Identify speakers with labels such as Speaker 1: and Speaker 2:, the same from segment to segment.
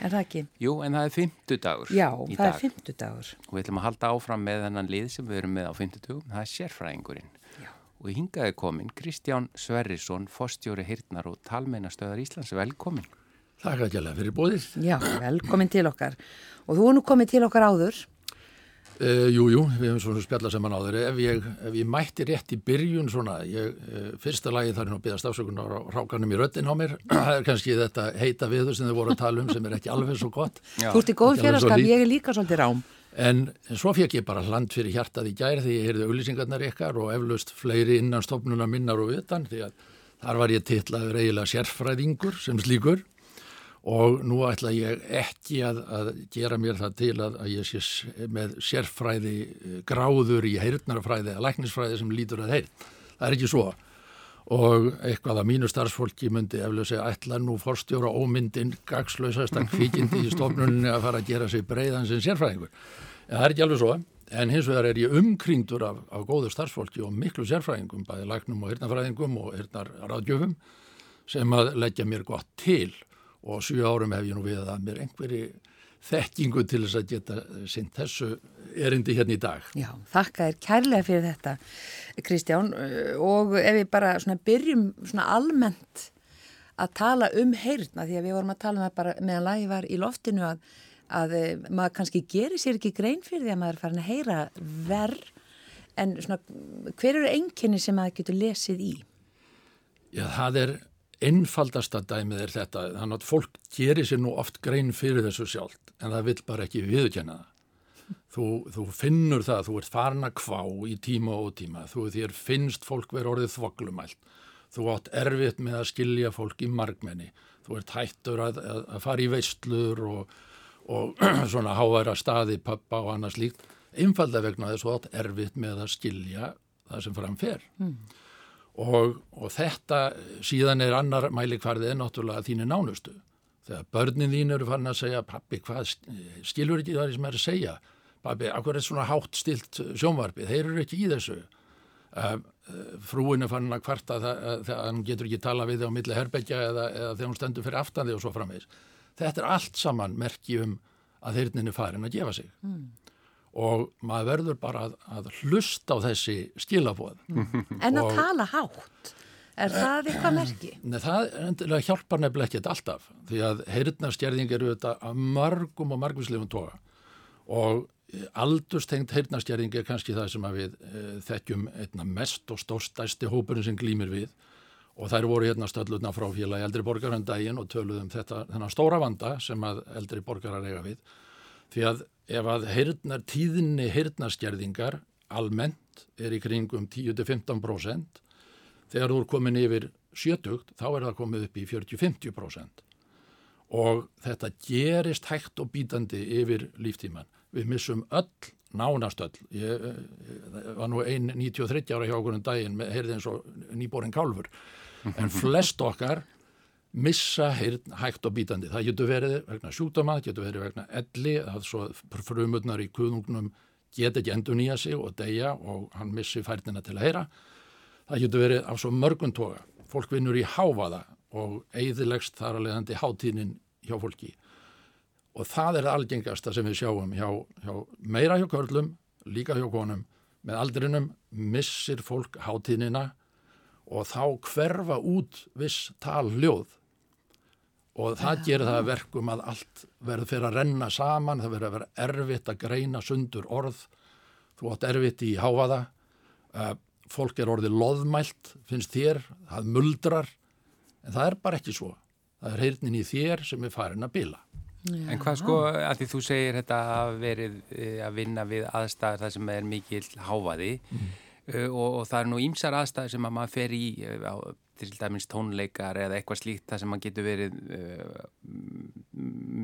Speaker 1: er það ekki?
Speaker 2: Jú, en það er fymtudagur
Speaker 1: Já, það
Speaker 2: dag.
Speaker 1: er fymtudagur.
Speaker 2: Og við ætlum að halda áfram með þennan lið sem við erum með á fymtudagum, það er sérfræðingurinn.
Speaker 1: Já.
Speaker 2: Og hingaði komin Kristján Sverrisson, forstjóri Hirtnar og talmeinastöðar Íslands, velkomin.
Speaker 3: Takk að gæla fyrir bóðið.
Speaker 1: Já, velkomin til okkar. Og þú er nú komið til okkar áður.
Speaker 3: Uh, jú, jú, við hefum svona spjallað saman áður. Ef ég, ef ég mætti rétt í byrjun svona, ég, uh, fyrsta lagi þar er nú að byggja stafsökunar á rákanum í röttin á mér. Það er kannski þetta heita viður sem þið voru að tala um sem er ekki alveg svo gott.
Speaker 2: Já.
Speaker 1: Þú ert í góð félagskap, ég er líka svolítið rám.
Speaker 3: En svo fekk ég bara hland fyrir hjartað í gær því ég heyrði auðlýsingarnar ykkar og eflaust fleiri innan stofnuna minnar og utan því að þar var ég titlaður eiginlega sérfræðingur sem slíkur og nú ætla ég ekki að, að gera mér það til að, að ég sé með sérfræði eh, gráður í heyrnarfræði eða læknisfræði sem lítur að heyrn. Það er ekki svo og eitthvað að mínu starfsfólki myndi eflaug segja ætla nú forstjóra ómyndin gagslausasta kvikindi í stofnunni að fara að gera sig breiðan sem sérfræðingur. En það er ekki alveg svo, en hins vegar er ég umkringdur af, af góðu starfsfólki og miklu sérfræðingum, bæði læknum og hirtnafræðingum og hirtnarráðgjöfum sem að leggja mér gott til og sjö árum hef ég nú við að mér einhverji þekkingu til þess að geta sint þessu erindi hérna í dag.
Speaker 1: Já, þakka þér kærlega fyrir þetta, Kristján. Og ef við bara svona byrjum svona almennt að tala um heyrna, því að við vorum að tala um það bara meðan lagi var í loftinu að, að eh, maður kannski gerir sér ekki grein fyrir því að maður er farin að heyra verð, en svona hver eru einkenni sem maður getur lesið í?
Speaker 3: Já, það er einfaldasta dæmið er þetta, þannig að fólk gerir sér nú oft grein fyrir þessu sjálft en það vill bara ekki viðkjanna það. Þú, þú finnur það, þú ert farin að kvá í tíma og tíma, þú þér finnst fólk verið orðið þvoglumælt, þú átt erfitt með að skilja fólk í margmenni, þú ert hættur að, að, að fara í veistlur og, og svona háværa staði, pappa og annars líkt, einfalda vegna þess að þú átt erfitt með að skilja það sem framfer. Mm. Og, og þetta síðan er annar mælikvarðið náttúrulega þínu nánustu. Þegar börnin þín eru farin að segja, pappi, hvað skilur ekki það sem er að segja? Pappi, akkur er svona hátt stilt sjónvarpið, þeir eru ekki í þessu. Uh, frúin er farin að kvarta þegar hann getur ekki tala við á milli herbyggja eða, eða þegar hún stendur fyrir aftan þig og svo framvegis. Þetta er allt saman merki um að þeirnin er farin að gefa sig. Mm. Og maður verður bara að, að hlusta á þessi skilabóð.
Speaker 1: En að
Speaker 3: Og-
Speaker 1: tala hátt, er það eitthvað merki?
Speaker 3: Nei, það hjálpar nefnilega ekkert alltaf því að heyrnastjærðing eru þetta að margum og margvíslegum toga og aldurstengt heyrnastjærðing er kannski það sem við e, þekkjum einna mest og stórstæsti hópurinn sem glýmir við og þær voru hérna stöllutna frá félagi eldri borgar um og töluðum þetta þennan stóra vanda sem að eldri borgarar eiga við því að ef að heyrnar, tíðinni heyrnastjærðingar almennt er í kringum 10-15% þegar þú er komin yfir 70 þá er það komið upp í 40-50% og þetta gerist hægt og bítandi yfir líftíman. Við missum öll, nánast öll. Ég, ég var nú ein 93 ára hjá okkur um daginn, með, heyrði eins og nýborinn kálfur, en flest okkar missa heyrn hægt og bítandi. Það getur verið vegna sjúkdóma, það getur verið vegna elli, að svo frumurnar í kuðungnum get ekki endur nýja sig og deyja og hann missi færnina til að heyra. Það getur verið af svo mörgum toga. Fólk vinnur í háfaða og eigðilegst þar að leiðandi hátíðnin hjá fólki. Og það er algengasta sem við sjáum hjá, hjá meira hjá körlum, líka hjá konum. Með aldrinum missir fólk hátíðnina og þá hverfa út viss talhljóð. Og það gerir það að verkum að allt verður fyrir að renna saman, það verður að vera erfitt að greina sundur orð. Þú átt erfitt í háfaða, uh, fólk er orðið loðmælt, finnst þér, það muldrar, en það er bara ekki svo. Það er heyrnin í þér sem er farin að bila.
Speaker 2: En hvað sko, að því þú segir þetta að verið eh, að vinna við aðstæðar þar sem er mikil háfaði mm. Og, og það er nú ímsar aðstæðar sem að maður fer í eh, á, til dæmis tónleikar eða eitthvað slíkt þar sem maður getur verið uh,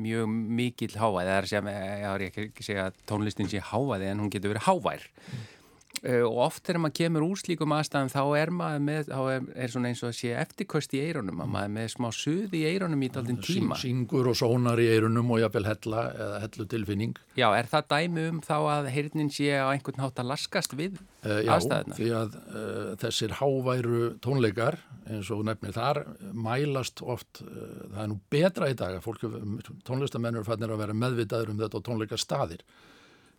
Speaker 2: mjög mikil háfaði, það er sem, ég har ekki að segja tónlistin sé háfaði en hún getur verið hávær. Mm. Uh, og oft þegar maður kemur úr slíkum aðstæðum þá er maður með, þá er, er svona eins og að sé eftirköst í eironum, að maður er með smá suð í eironum í daldinn tíma.
Speaker 3: Syngur og sónar í eirunum og jafnvel hella eða hellu tilfinning.
Speaker 2: Já, er það dæmi um þá að heyrnin sé á einhvern hátt að laskast við
Speaker 3: uh, já,
Speaker 2: aðstæðuna?
Speaker 3: því að uh, þessir háværu tónleikar eins og nefnir þar mælast oft, uh, það er nú betra í dag að fólk, tónlistamennur fannir að vera meðvitaður um þetta á tónleika staðir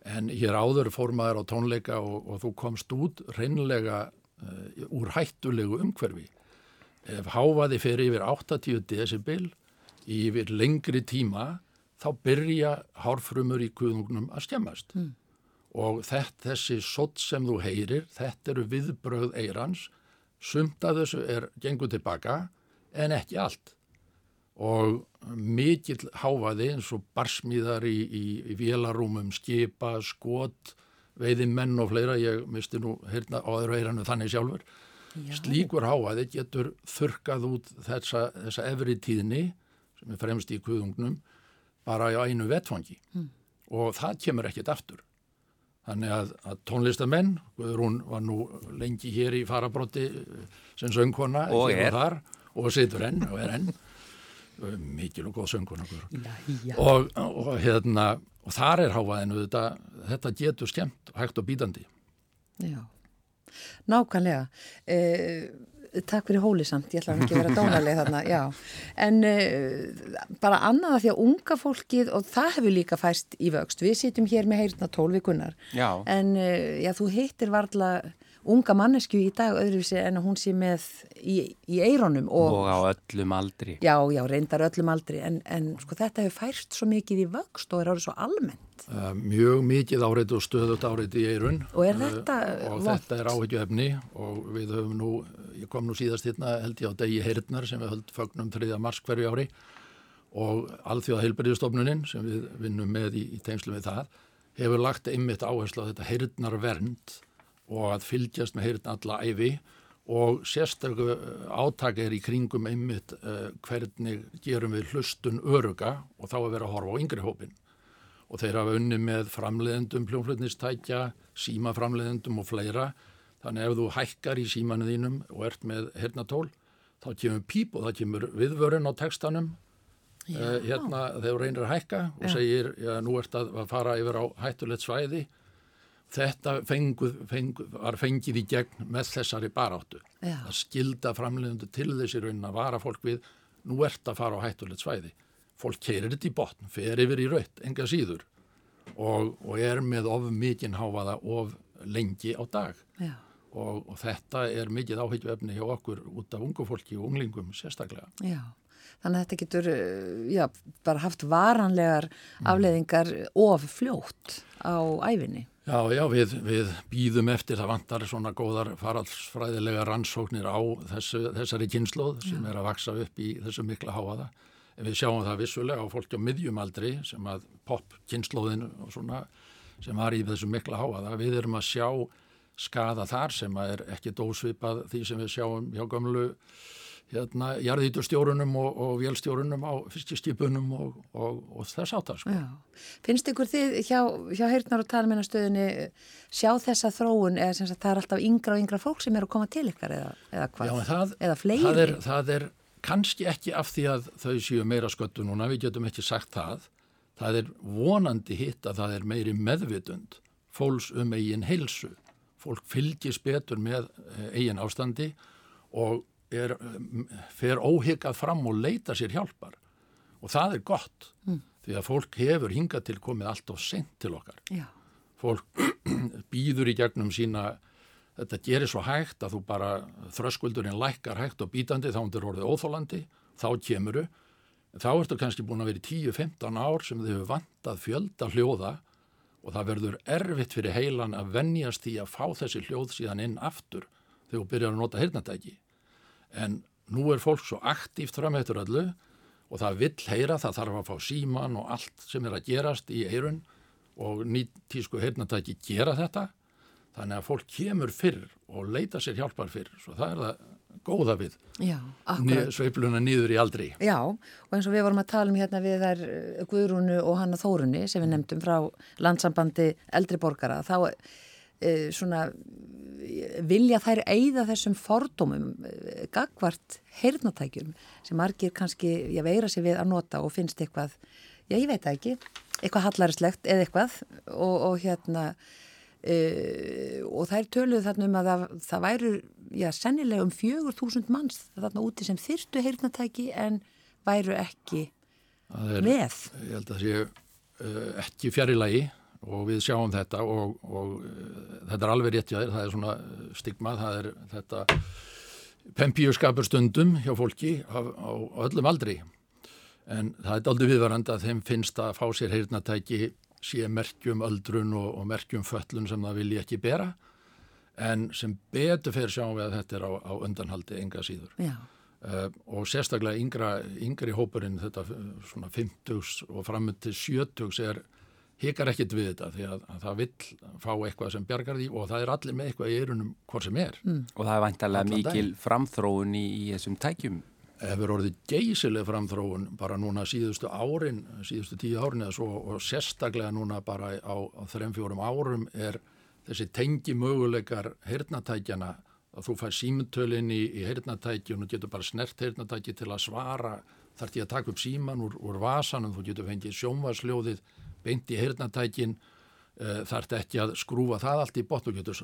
Speaker 3: en hér áður fórmaður á tónleika og, og þú komst út reynlega uh, úr hættulegu umhverfi. Ef háfaði fyrir yfir 80 decibel yfir lengri tíma þá byrja hárfrumur í kuðungnum að skemmast. Mm. og þetta, þessi sott sem þú heyrir, þetta eru viðbröð eirans sumt af þessu er gengur tilbaka en ekki allt og mikill háfaði eins og barsmíðar í, í, í vélarúmum, skipa, skot, veiði menn og fleira, ég misti nú hérna á öðru eiranu þannig sjálfur. Já. Slíkur háfaði getur þurkað út þessa, þessa efri tíðni sem er fremst í kuðungnum bara á einu vettfangi mm. og það kemur ekkit aftur. Þannig að, að tónlistamenn, Guðrún var nú lengi hér í farabrotti eh, sem söngkona
Speaker 2: og er
Speaker 3: þar, og situr enn og er enn mikil og góð söngkona og, og hérna og þar er háaðinu þetta þetta getur skemmt og hægt og bítandi.
Speaker 1: Já, nákvæmlega. Eh, Takk fyrir hóli samt, ég ætla ekki að vera dónaleg þarna, já. En uh, bara annaða því að unga fólkið, og það hefur líka fæst í vöxt, við sitjum hér með heyrna tólvikunar, en uh, já, þú hittir varðla unga mannesku í dag öðruvísi en hún sé með í, í eironum.
Speaker 2: Og, og á öllum aldri.
Speaker 1: Já, já, reyndar öllum aldri, en, en sko þetta hefur fæst svo mikið í vöxt og er árið svo almennt.
Speaker 3: Uh, mjög mikið áreitt og stöðut áreitt í eirun.
Speaker 1: Og er þetta
Speaker 3: uh, Og þetta er áhyggjuefni og við höfum nú ég kom nú síðast hérna held ég á degi heyrðnar sem við höldum fögnum 3. mars hverju ári og alþjóða heilbæriðstofnunin sem við vinnum með í, í tengslu með það hefur lagt einmitt áherslu á þetta heyrðnar vernd og að fylgjast með heyrðn alla æfi og sérstaklega uh, átak er í kringum einmitt uh, hvernig gerum við hlustun öruga og þá að vera að horfa á yngri hópin og þeir hafa unni með framleiðendum pljónflutnistækja, símaframleiðendum og fleira Þannig ef þú hækkar í símanu þínum og ert með hernatól, þá kemur píp og það kemur viðvörun á tekstanum uh, hérna þegar þú reynir að hækka og já. segir, já, nú ert að fara yfir á hættulegt svæði. Þetta fenguð, fenguð, var fengið í gegn með þessari baráttu. Já. Það skilda framleiðundu til þessi raunin að vara fólk við, nú ert að fara á hættulegt svæði. Fólk keirir þetta í botn, fer yfir í raut, enga síður og, og er með of mikinn háfaða of lengi á dag. Og, og þetta er mikið áhyggjuefni hjá okkur út af ungu fólki og unglingum sérstaklega.
Speaker 1: Já, þannig að þetta getur eh, já, bara haft varanlegar mm. afleðingar of fljótt á æfinni.
Speaker 3: Já, já, við, við býðum eftir það vantar svona góðar faraldsfræðilega rannsóknir á þessu, þessari kynnslóð sem er að vaksa upp í þessu mikla háaða. En við sjáum það vissulega á fólki á miðjumaldri sem að pop kynnslóðin og svona sem var í þessu mikla háaða. Við erum að sjá skada þar sem er ekki dósvipað því sem við sjáum hjá gamlu hérna, jarðítustjórunum og, og vélstjórunum á fyrstiskipunum og, og, og þess áttar sko.
Speaker 1: Finnst ykkur þið hjá, hjá heyrnar og talmennastöðinni sjá þessa þróun eða sem sagt það er alltaf yngra og yngra fólk sem er að koma til ykkar eða, eða hvað?
Speaker 3: Já, það,
Speaker 1: eða fleiri?
Speaker 3: Það er, það er kannski ekki af því að þau séu meira sköttu núna, við getum ekki sagt það. Það er vonandi hitt að það er meiri meðvitund fólks um eigin heilsu fólk fylgis betur með eh, eigin ástandi og er, fer óhyggað fram og leita sér hjálpar og það er gott mm. því að fólk hefur hingað til komið allt of sent til okkar Já. fólk býður í gegnum sína þetta gerir svo hægt að þú bara þröskuldurinn lækkar hægt og bítandi þá undir orðið óþólandi þá kemuru þá ertu kannski búin að vera í 10-15 ár sem þau hefur vantað fjölda hljóða og það verður erfitt fyrir heilan að vennjast því að fá þessi hljóð síðan inn aftur þegar þú byrjar að nota heyrnatæki. En nú er fólk svo aktíft framhættur öllu og það vill heyra, það þarf að fá síman og allt sem er að gerast í eirun og nýttísku heyrnatæki gera þetta. Þannig að fólk kemur fyrr og leita sér hjálpar fyrr, svo það er það góða við sveifluna nýður í aldri.
Speaker 1: Já, og eins og við vorum að tala um hérna við þær eh, Guðrúnu og Hanna Þórunni sem við nefndum frá landsambandi eldri borgara, þá svona vilja þær eigða þessum fordómum e, gagvart heyrnatækjum sem margir kannski, já, veira sér við að nota og finnst eitthvað, já, ég veit ekki eitthvað hallarislegt eða eitthvað og, og hérna Uh, og þær töluðu þarna um að það, það væru já, sennilega um fjögur þúsund manns þarna úti sem þyrstu heyrnatæki en væru ekki
Speaker 3: er,
Speaker 1: með.
Speaker 3: Ég held að það séu uh, ekki fjarilagi og við sjáum þetta og, og uh, þetta er alveg rétt hjá þér, það er svona stigma, það er þetta pempíuskapur stundum hjá fólki á, á, á öllum aldri. En það er aldrei viðvarand að þeim finnst að fá sér heyrnatæki sé merkjum öldrun og, og merkjum föllun sem það vilji ekki bera. En sem betur fyrir sjáum við að þetta er á, á undanhaldi enga síður. Uh, og sérstaklega yngra, yngri hópurinn þetta svona 50 og framönd til 70 er hikar ekkit við þetta því að, að það vill fá eitthvað sem bjargar því og það er allir með eitthvað í eirunum hvort sem er.
Speaker 2: Mm. Og það er vantarlega mikil framþróun í, í þessum tækjum.
Speaker 3: Hefur orðið geysileg framþróun bara núna síðustu árin, síðustu tíu árin eða svo og sérstaklega núna bara á, á þrem fjórum árum er þessi tengi möguleikar heyrnatækjana að þú fær símtölinn í, í heyrnatækjun og getur bara snert heyrnatæki til að svara. Þarf því að taka upp síman úr, úr vasanum, þú getur fengið sjónvarsljóðið beint í heyrnatækin uh, þarf ekki að skrúfa það allt í botn og getur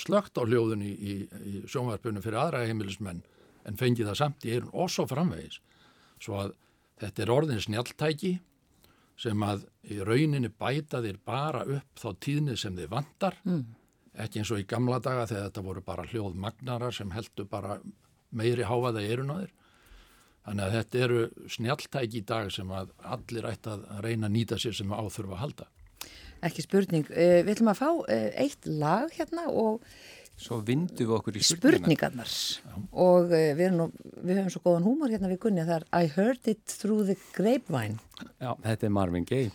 Speaker 3: slögt á hljóðun í, í, í sjónvarpunum fyrir aðra heimilismenn en fengið það samt í eirun og svo framvegis. Svo að þetta er orðin snjáltæki sem að í rauninni bæta þér bara upp þá tíðni sem þið vantar, mm. ekki eins og í gamla daga þegar þetta voru bara hljóðmagnarar sem heldur bara meiri háfaða eirun á þér. Þannig að þetta eru snjáltæki í dag sem að allir ætti að reyna að nýta sér sem áþurfa að halda.
Speaker 1: Ekki spurning. Eh, við ætlum að fá eh, eitt lag hérna og
Speaker 2: Svo vindum við okkur í
Speaker 1: spurningarnar. Og uh, við, nú, við höfum svo góðan húmor hérna við Gunni það er I heard it through the grapevine.
Speaker 2: Já, þetta er Marvin Gaye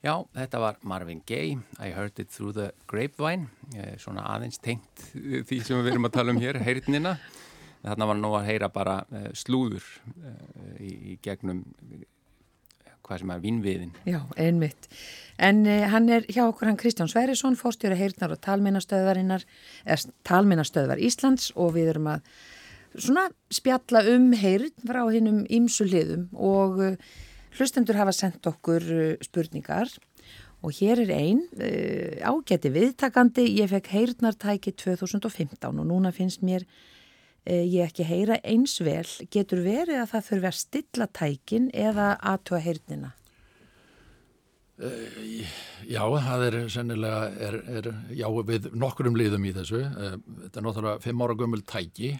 Speaker 2: Já, þetta var Marvin Gaye, I heard it through the grapevine, svona aðeins tengt því sem við erum að tala um hér, heyrnina. Þarna var nú að heyra bara uh, slúður uh, í, gegnum uh, hvað sem er vinnviðin.
Speaker 1: Já, einmitt. En hann er hjá okkur hann Kristján Sverrisson, fórstjóra heyrnar og talmennastöðvarinnar, talmennastöðvar Íslands og við erum að svona spjalla um heyrn frá hinnum ímsu liðum og Hlustendur hafa sendt okkur uh, spurningar og hér er einn uh, ágæti viðtakandi. Ég fekk heyrnartæki 2015 og núna finnst mér uh, ég ekki heyra eins vel. Getur verið að það þurfi að stilla tækin eða aðtúa heyrnina?
Speaker 3: Já, það er sennilega, er, er, já við nokkurum liðum í þessu. Þetta er náttúrulega fimm ára gömul tæki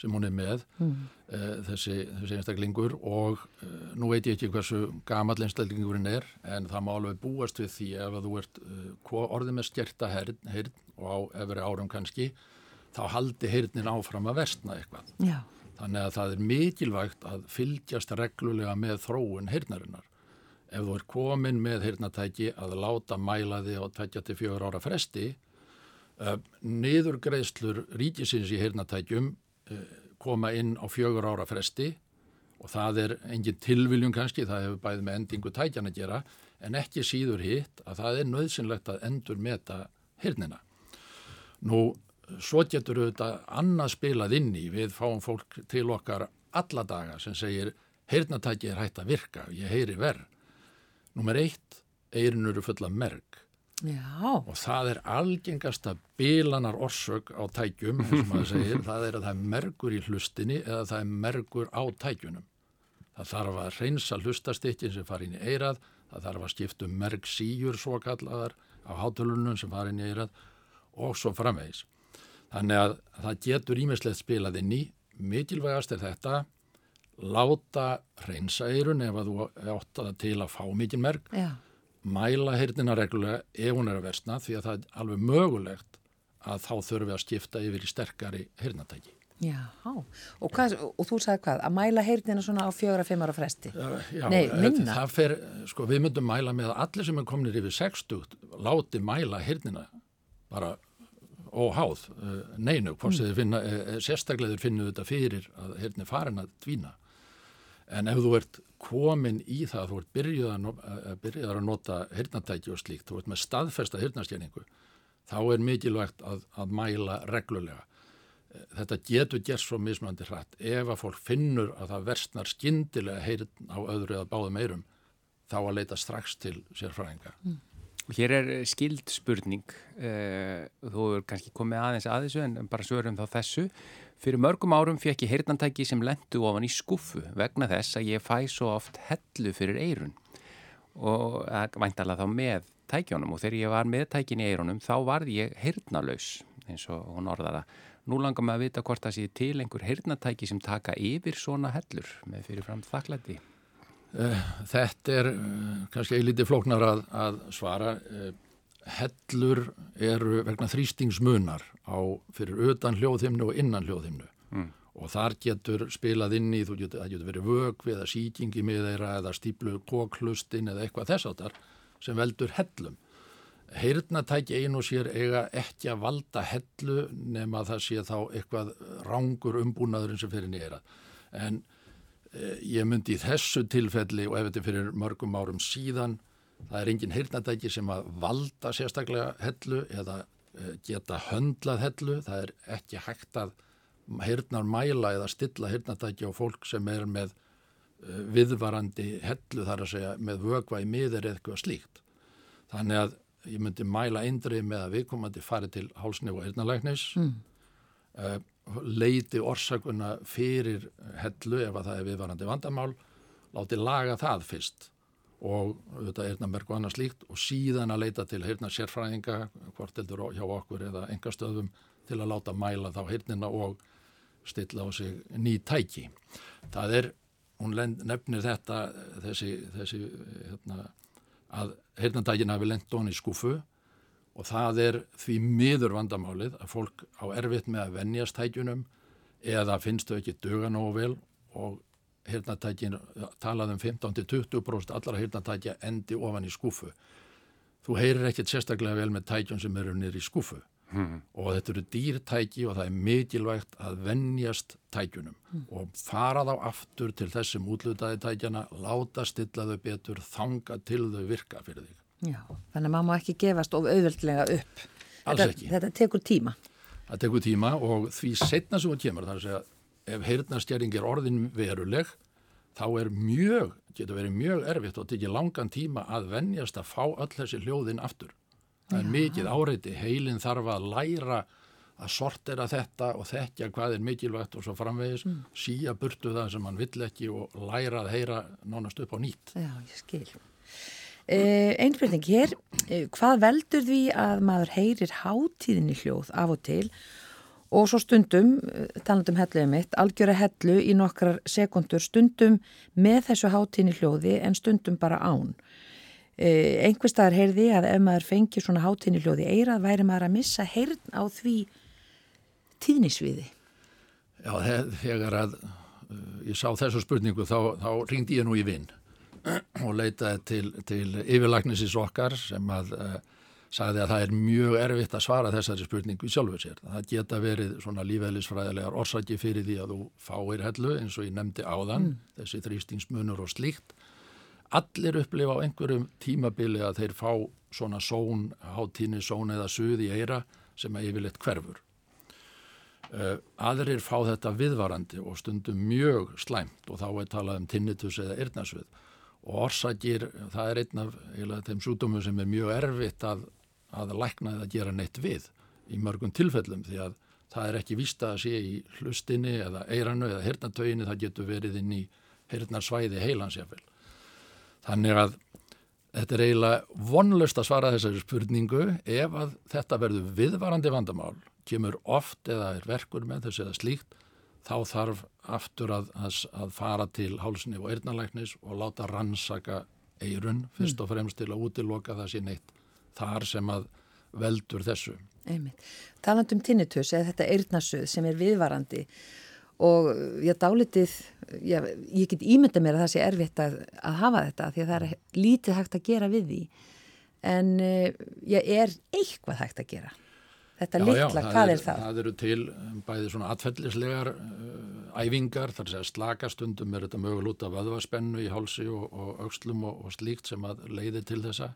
Speaker 3: sem hún er með mm. uh, þessi, þessi einstaklingur og uh, nú veit ég ekki hversu gamall einstaklingurinn er en það má alveg búast við því ef að þú ert uh, orðið með stjerta heyrn, og á efri árum kannski þá haldi heyrnin áfram að vestna eitthvað.
Speaker 1: Já.
Speaker 3: Þannig að það er mikilvægt að fylgjast reglulega með þróun heyrnarinnar. Ef þú er komin með heyrnatæki að láta mæla þig á 24 ára fresti, niðurgreðslur ríkisins í heyrnatækjum koma inn á fjögur ára fresti og það er engin tilviljum kannski, það hefur bæðið með endingu tækjan að gera, en ekki síður hitt að það er nöðsynlegt að endur meta hirnina. Nú, svo getur auðvitað annað spilað inn í, við fáum fólk til okkar alla daga sem segir hirnatæki er hægt að virka, ég heyri verð. Númer eitt, eirinn eru fulla merk.
Speaker 1: Já.
Speaker 3: og það er algengasta bilanar orsök á tækjum segir, það er að það er mergur í hlustinni eða það er mergur á tækjunum. Það þarf að reynsa hlustastikkin sem fara inn í eirað það þarf að skipta um merg síjur svo kallaðar á hátulunum sem fara inn í eirað og svo framvegis. Þannig að það getur ímislegt spilað inn í. Mikilvægast er þetta láta reynsa eirun ef að þú átt að til að fá mikið merg.
Speaker 1: Já
Speaker 3: mæla heyrnina reglulega ef hún er að versna því að það er alveg mögulegt að þá þurfum við að skipta yfir í sterkari heyrnatæki.
Speaker 1: Já, og, hvað, og þú sagði hvað, að mæla heyrnina svona á fjóra, fimm ára fresti?
Speaker 3: Já,
Speaker 1: Nei, minna.
Speaker 3: Það fer, sko, við myndum mæla með að allir sem er kominir yfir 60 láti mæla heyrnina bara óháð, eh, neinu, hvort mm. þið finna, eh, eh, sérstaklega þið finnu þetta fyrir að heyrni farin að dvína. En ef þú ert komin í það, þú ert byrjuðar að nota hirnatæki og slíkt, þú ert með staðfesta hirnastjæningu, þá er mikilvægt að, að mæla reglulega. Þetta getur gert svo mismöndi hratt. Ef að fólk finnur að það versnar skindilega heyrn á öðru eða báðum eirum, þá að leita strax til sérfræðinga. Mm.
Speaker 2: Hér er skild spurning, þú er kannski komið aðeins að þessu en bara svörum þá þessu. Fyrir mörgum árum fekk ég heyrnantæki sem lendu ofan í skuffu vegna þess að ég fæ svo oft hellu fyrir eirun og væntalega þá með tækjónum og þegar ég var með tækin í eirunum þá varð ég heyrnalaus eins og hún orðaða. Nú langar maður að vita hvort það sé til einhver heyrnantæki sem taka yfir svona hellur með fyrirfram þakklætti.
Speaker 3: Eh, þetta er eh, kannski eilítið flóknar að, að svara. Hellur eru vegna þrýstingsmunar á fyrir utan hljóðhimnu og innan hljóðhimnu mm. og þar getur spilað inn í, þú getur, getur verið vög eða síkingi með þeirra eða stíplu koklustin eða eitthvað þess áttar sem veldur hellum. Heyrnatæki einu sér eiga ekki að valda hellu nema það sé þá eitthvað rángur umbúnaðurinn sem fyrir nýra. En eh, ég myndi í þessu tilfelli og ef þetta fyrir mörgum árum síðan Það er engin heyrnatæki sem að valda sérstaklega hellu eða eh, geta höndlað hellu. Það er ekki hægt að heyrnar mæla eða stilla heyrnatæki á fólk sem er með eh, viðvarandi hellu þar að segja með vögva í miður eða eitthvað slíkt. Þannig að ég myndi mæla eindrið með að viðkomandi fari til hálsni og heyrnalæknis, mm. uh, leiti orsakuna fyrir hellu ef að það er viðvarandi vandamál, láti laga það fyrst og er heyrnamerk og annað slíkt og síðan að leita til heyrna sérfræðinga hvort heldur hjá okkur eða engastöðum til að láta mæla þá heyrnina og stilla á sig ný tæki. Það er, hún nefnir þetta þessi, þessi hérna, að heyrnandækina hefur lengt onni í skúfu og það er því miður vandamálið að fólk á erfitt með að vennjast tækjunum eða finnst þau ekki döga nógu vel og hirnatækin talaðum 15-20% allara hirnatækja endi ofan í skúfu. þú heyrir ekkert sérstaklega vel með tækjum sem eru nýri í skúfu mm. og þetta eru dýrtæki og það er mikilvægt að vennjast tækjunum mm. og fara þá aftur til þessum útlutaði tækjana, láta stilla þau betur, þanga til þau virka fyrir þig.
Speaker 1: Já, þannig að maður má ekki gefast of auðvöldlega upp.
Speaker 3: Alls
Speaker 1: þetta,
Speaker 3: ekki.
Speaker 1: Þetta tekur tíma.
Speaker 3: Það tekur tíma og því setna sem hún kemur, þar að segja, ef heyrnastjæring er orðin veruleg, þá er mjög, getur verið mjög erfitt og tekið langan tíma að vennjast að fá öll þessi hljóðin aftur. Það er Já. mikið áreiti, heilin þarf að læra að sortera þetta og þekkja hvað er mikilvægt og svo framvegis, mm. síja burtu það sem hann vill ekki og læra að heyra nánast upp á nýtt.
Speaker 1: Já, ég skil. Uh, Einspilning hér, uh, hvað veldur því að maður heyrir hátíðinni hljóð af og til og svo stundum, uh, talandum helluðið mitt, algjöra hellu í nokkrar sekundur stundum með þessu hátíðinni hljóði en stundum bara án. Einhver staðar heyrði að ef maður fengir svona hátíðinni hljóði eirað væri maður að missa heyrn á því tíðnisviði.
Speaker 3: Já, þegar að ég sá þessu spurningu þá, þá ringdi ég nú í vinn og leitaði til, til yfirlagnisins okkar sem að sagði að það er mjög erfitt að svara þessari spurningu sjálfur sér. Það geta verið svona lífæðlisfræðilegar orsaki fyrir því að þú fáir hellu eins og ég nefndi áðan, mm. þessi þrýstingsmunur og slíkt. Allir upplifa á einhverjum tímabili að þeir fá svona són, háttíni són eða suð í eira sem að yfirleitt hverfur. Uh, aðrir fá þetta viðvarandi og stundum mjög slæmt og þá er talað um tinnitus eða yrnasvið og orsakir, það er einn af þeim sjúdómum sem er mjög erfitt að, að lækna eða gera neitt við í mörgum tilfellum því að það er ekki vísta að sé í hlustinni eða eiranu eða hirnatöginni, það getur verið inn í hirnarsvæði heilansjafel. Þannig að þetta er eiginlega vonlust að svara þessari spurningu ef að þetta verður viðvarandi vandamál, kemur oft eða er verkur með þessu eða slíkt, þá þarf aftur að, að, að fara til hálsni og eirnalæknis og láta rannsaka eirun fyrst mm. og fremst til að útiloka það sín eitt þar sem að veldur þessu.
Speaker 1: Einmitt. Talandum tinnitus eða þetta eirnasuð sem er viðvarandi og ég dálitið, ég, ég get ímynda mér að það sé erfitt að, að hafa þetta því að það er lítið hægt að gera við því en ég er eitthvað hægt að gera. Þetta já, litla, já, hvað er, er það?
Speaker 3: Það eru til um, bæði svona atfellislegar uh, æfingar, þar sé að slakastundum er þetta mögul út af vöðvaspennu í hálsi og, og aukslum og, og slíkt sem að leiði til þessa.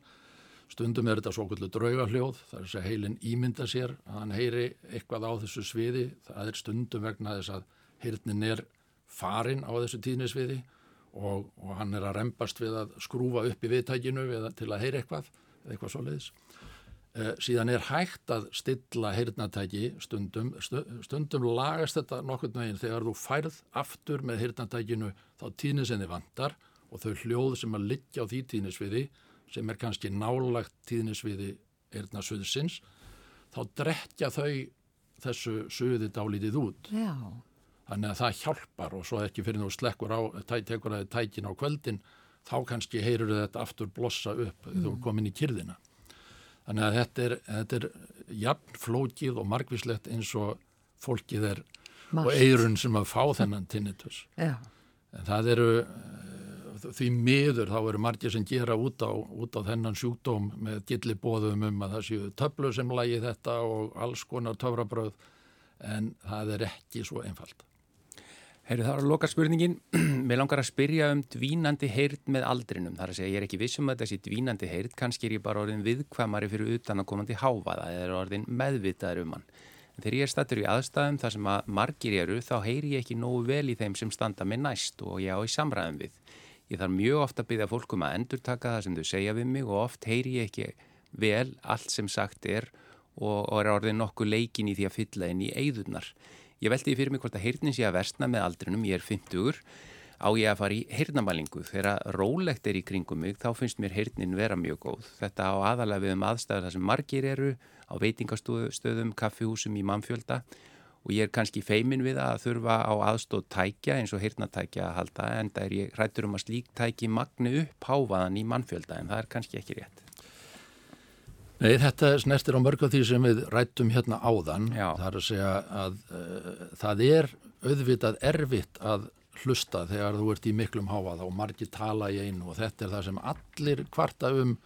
Speaker 3: Stundum er þetta svo kvöldu draugahljóð, þar sé heilin ímynda sér að hann heyri eitthvað á þessu sviði. Það er stundum vegna þess að heyrnin er farin á þessu tíðnisviði og, og hann er að rempast við að skrúfa upp í viðtækinu til að heyri eitthvað, eitthvað svo leiðis. Uh, síðan er hægt að stilla heyrnatæki stundum, stundum lagast þetta nokkurn veginn þegar þú færð aftur með heyrnatækinu þá tíðnisinni vandar og þau hljóð sem að liggja á því tíðnisviði sem er kannski nálagt tíðnisviði heyrnasviðsins þá drekja þau þessu suði dálítið út
Speaker 1: Já.
Speaker 3: þannig að það hjálpar og svo ekki fyrir þú slekkur á, tekur að tækin á kvöldin þá kannski heyrur þetta aftur blossa upp mm. þú er komin í kyrðina Þannig að þetta er, þetta er jafn flókið og margvíslegt eins og fólkið er Margt. og eirun sem að fá þennan tinnitus.
Speaker 1: Já.
Speaker 3: En það eru því miður þá eru margir sem gera út á, út á þennan sjúkdóm með gilli bóðum um að það séu töflu sem lagi þetta og alls konar töfrabröð en það er ekki svo einfalt.
Speaker 2: Herri það var að loka spurningin, mér langar að spyrja um dvínandi heyrð með aldrinum, þar að segja ég er ekki vissum að þessi dvínandi heyrð, kannski er ég bara orðin viðkvæmari fyrir utan að komandi háfaða eða orðin meðvitaður um hann. Þegar ég er stattur í aðstæðum þar sem að margir eru þá heyri ég ekki nógu vel í þeim sem standa með næst og ég á í samræðum við. Ég þarf mjög ofta að byggja fólkum að endurtaka það sem þau segja við mig og oft heyri ég ekki vel allt sem sagt er og, og er orðin nokkuð leikin í því að fylla inn í eigðunar. Ég veldi fyrir mig hvort að heyrnin sé að versna með aldrinum, ég er 50-ur, á ég að fara í heyrnamælingu. Þegar rólegt er í kringum mig, þá finnst mér heyrnin vera mjög góð. Þetta á aðalega við um aðstæður þar sem margir eru, á veitingastöðum, kaffihúsum í mannfjölda og ég er kannski feimin við að þurfa á aðstóð tækja eins og heyrnatækja að halda en það er ég rættur um að slík tæki magni upp háfaðan í mannfjölda en það er kannski ekki rétt.
Speaker 3: Nei, þetta snertir á mörg af því sem við rættum hérna áðan. Já. Það er að segja að uh, það er auðvitað erfitt að hlusta þegar þú ert í miklum háað og margir tala í einu og þetta er það sem allir kvarta um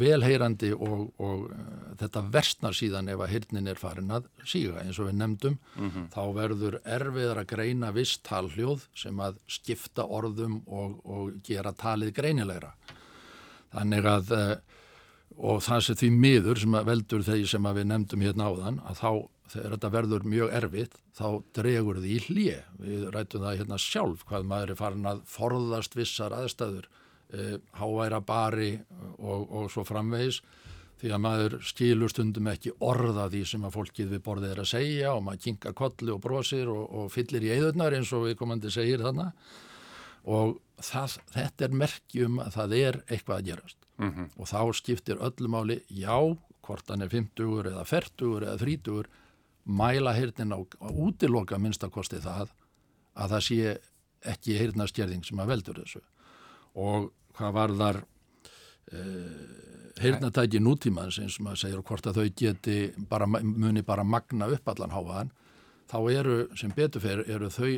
Speaker 3: velheyrandi og, og uh, þetta versnar síðan ef að heyrnin er farin að síga eins og við nefndum þá verður erfiðar að greina viss talhljóð sem að skipta orðum og, og gera talið greinilegra. Þannig að uh, og það sem því miður sem að veldur þeir sem að við nefndum hérna áðan að þá þegar þetta verður mjög erfitt þá dregur því í hlje við rætum það hérna sjálf hvað maður er farin að forðast vissar aðstæður. eh, háværa bari og, og svo framvegis því að maður skilur stundum ekki orða því sem að fólkið við borðið er að segja og maður kinka kolli og brosir og, og fyllir í eðurnar eins og við komandi segir þannig og það, þetta er merkjum að það er eitthvað að gerast.
Speaker 2: Mhm.
Speaker 3: og þá skiptir öllu máli já, hvort hann er 50 eða 40 eða 30 mæla heyrnin á, á útiloka minnstakosti það að það sé ekki heyrnastjerðing sem að veldur þessu og hvað var þar uh, heyrnatæki nútímans eins og maður segir hvort að þau geti bara, muni bara magna upp allan háfaðan þá eru sem betur fyrir eru þau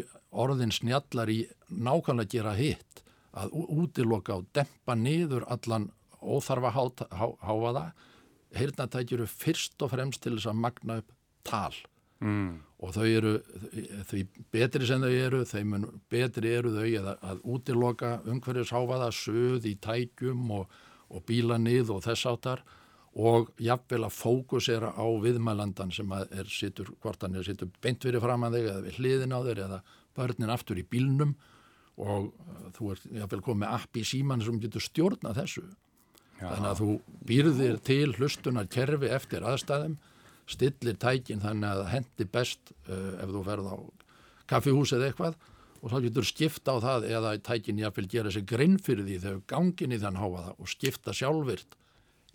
Speaker 3: orðin snjallar í nákvæmlega að gera hitt að útiloka og dempa niður allan óþarfa há- há- háfaða heyrnatæki eru fyrst og fremst til þess að magna upp tal
Speaker 2: Mm.
Speaker 3: og þau eru því betri sem þau eru, mun betri eru þau að, að útiloka umhverfisháfaða, söð í tækjum og, og bílanið og þess áttar og jafnvel að fókusera á viðmælandan sem er sittur, hvort hann er sittur beint fyrir fram að þig eða við hliðin á þeir eða börnin aftur í bílnum og uh, þú er jafnvel komið app í síman sem getur stjórna þessu
Speaker 2: Já.
Speaker 3: þannig að þú býrðir til hlustunar kerfi eftir aðstæðum stillir tækin þannig að það hendi best uh, ef þú ferð á kaffihús eða eitthvað og þá getur skipta á það eða tækin jáfnvel gera sér grinn fyrir því þegar gangin í þann háa það og skipta sjálfvirt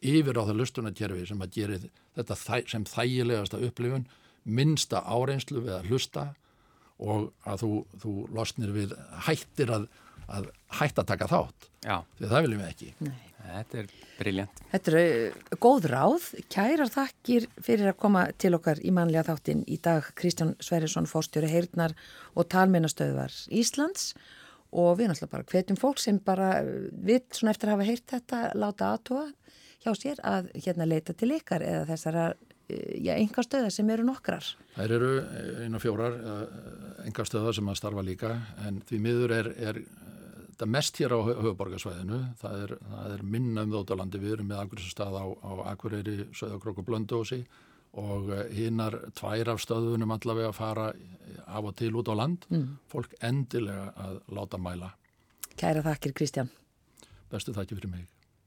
Speaker 3: yfir á það lustunarkerfi sem að gera þetta þæ, sem þægilegasta upplifun minnsta áreynslu við að hlusta og að þú, þú losnir við hættir að, að hætt að taka þátt
Speaker 2: Já,
Speaker 3: því það viljum við ekki.
Speaker 1: Nei.
Speaker 2: þetta er briljant.
Speaker 1: Þetta eru uh, góð ráð, kærar þakkir fyrir að koma til okkar í manlega þáttin í dag Kristján Sverrisson, fórstjóri Heyrnar og talmennastöðvar Íslands og við náttúrulega bara hvetjum fólk sem bara uh, vitt svona eftir að hafa heyrt þetta láta aðtóa hjá sér að hérna leita til ykkar eða þessara já, enga stöða sem eru nokkrar.
Speaker 3: Þær eru einu fjórar enga stöða sem að starfa líka en því miður er, er þetta mest hér á höfuborgarsvæðinu það er, það er minna um þóttalandi við erum með akkurisstað á, á Akureyri Söðakrók og Blöndósi og hinnar tvær af stöðunum allavega að fara af og til út á land mm. fólk endilega að láta mæla
Speaker 1: Kæra þakkir Kristján.
Speaker 3: bestu þakki fyrir mig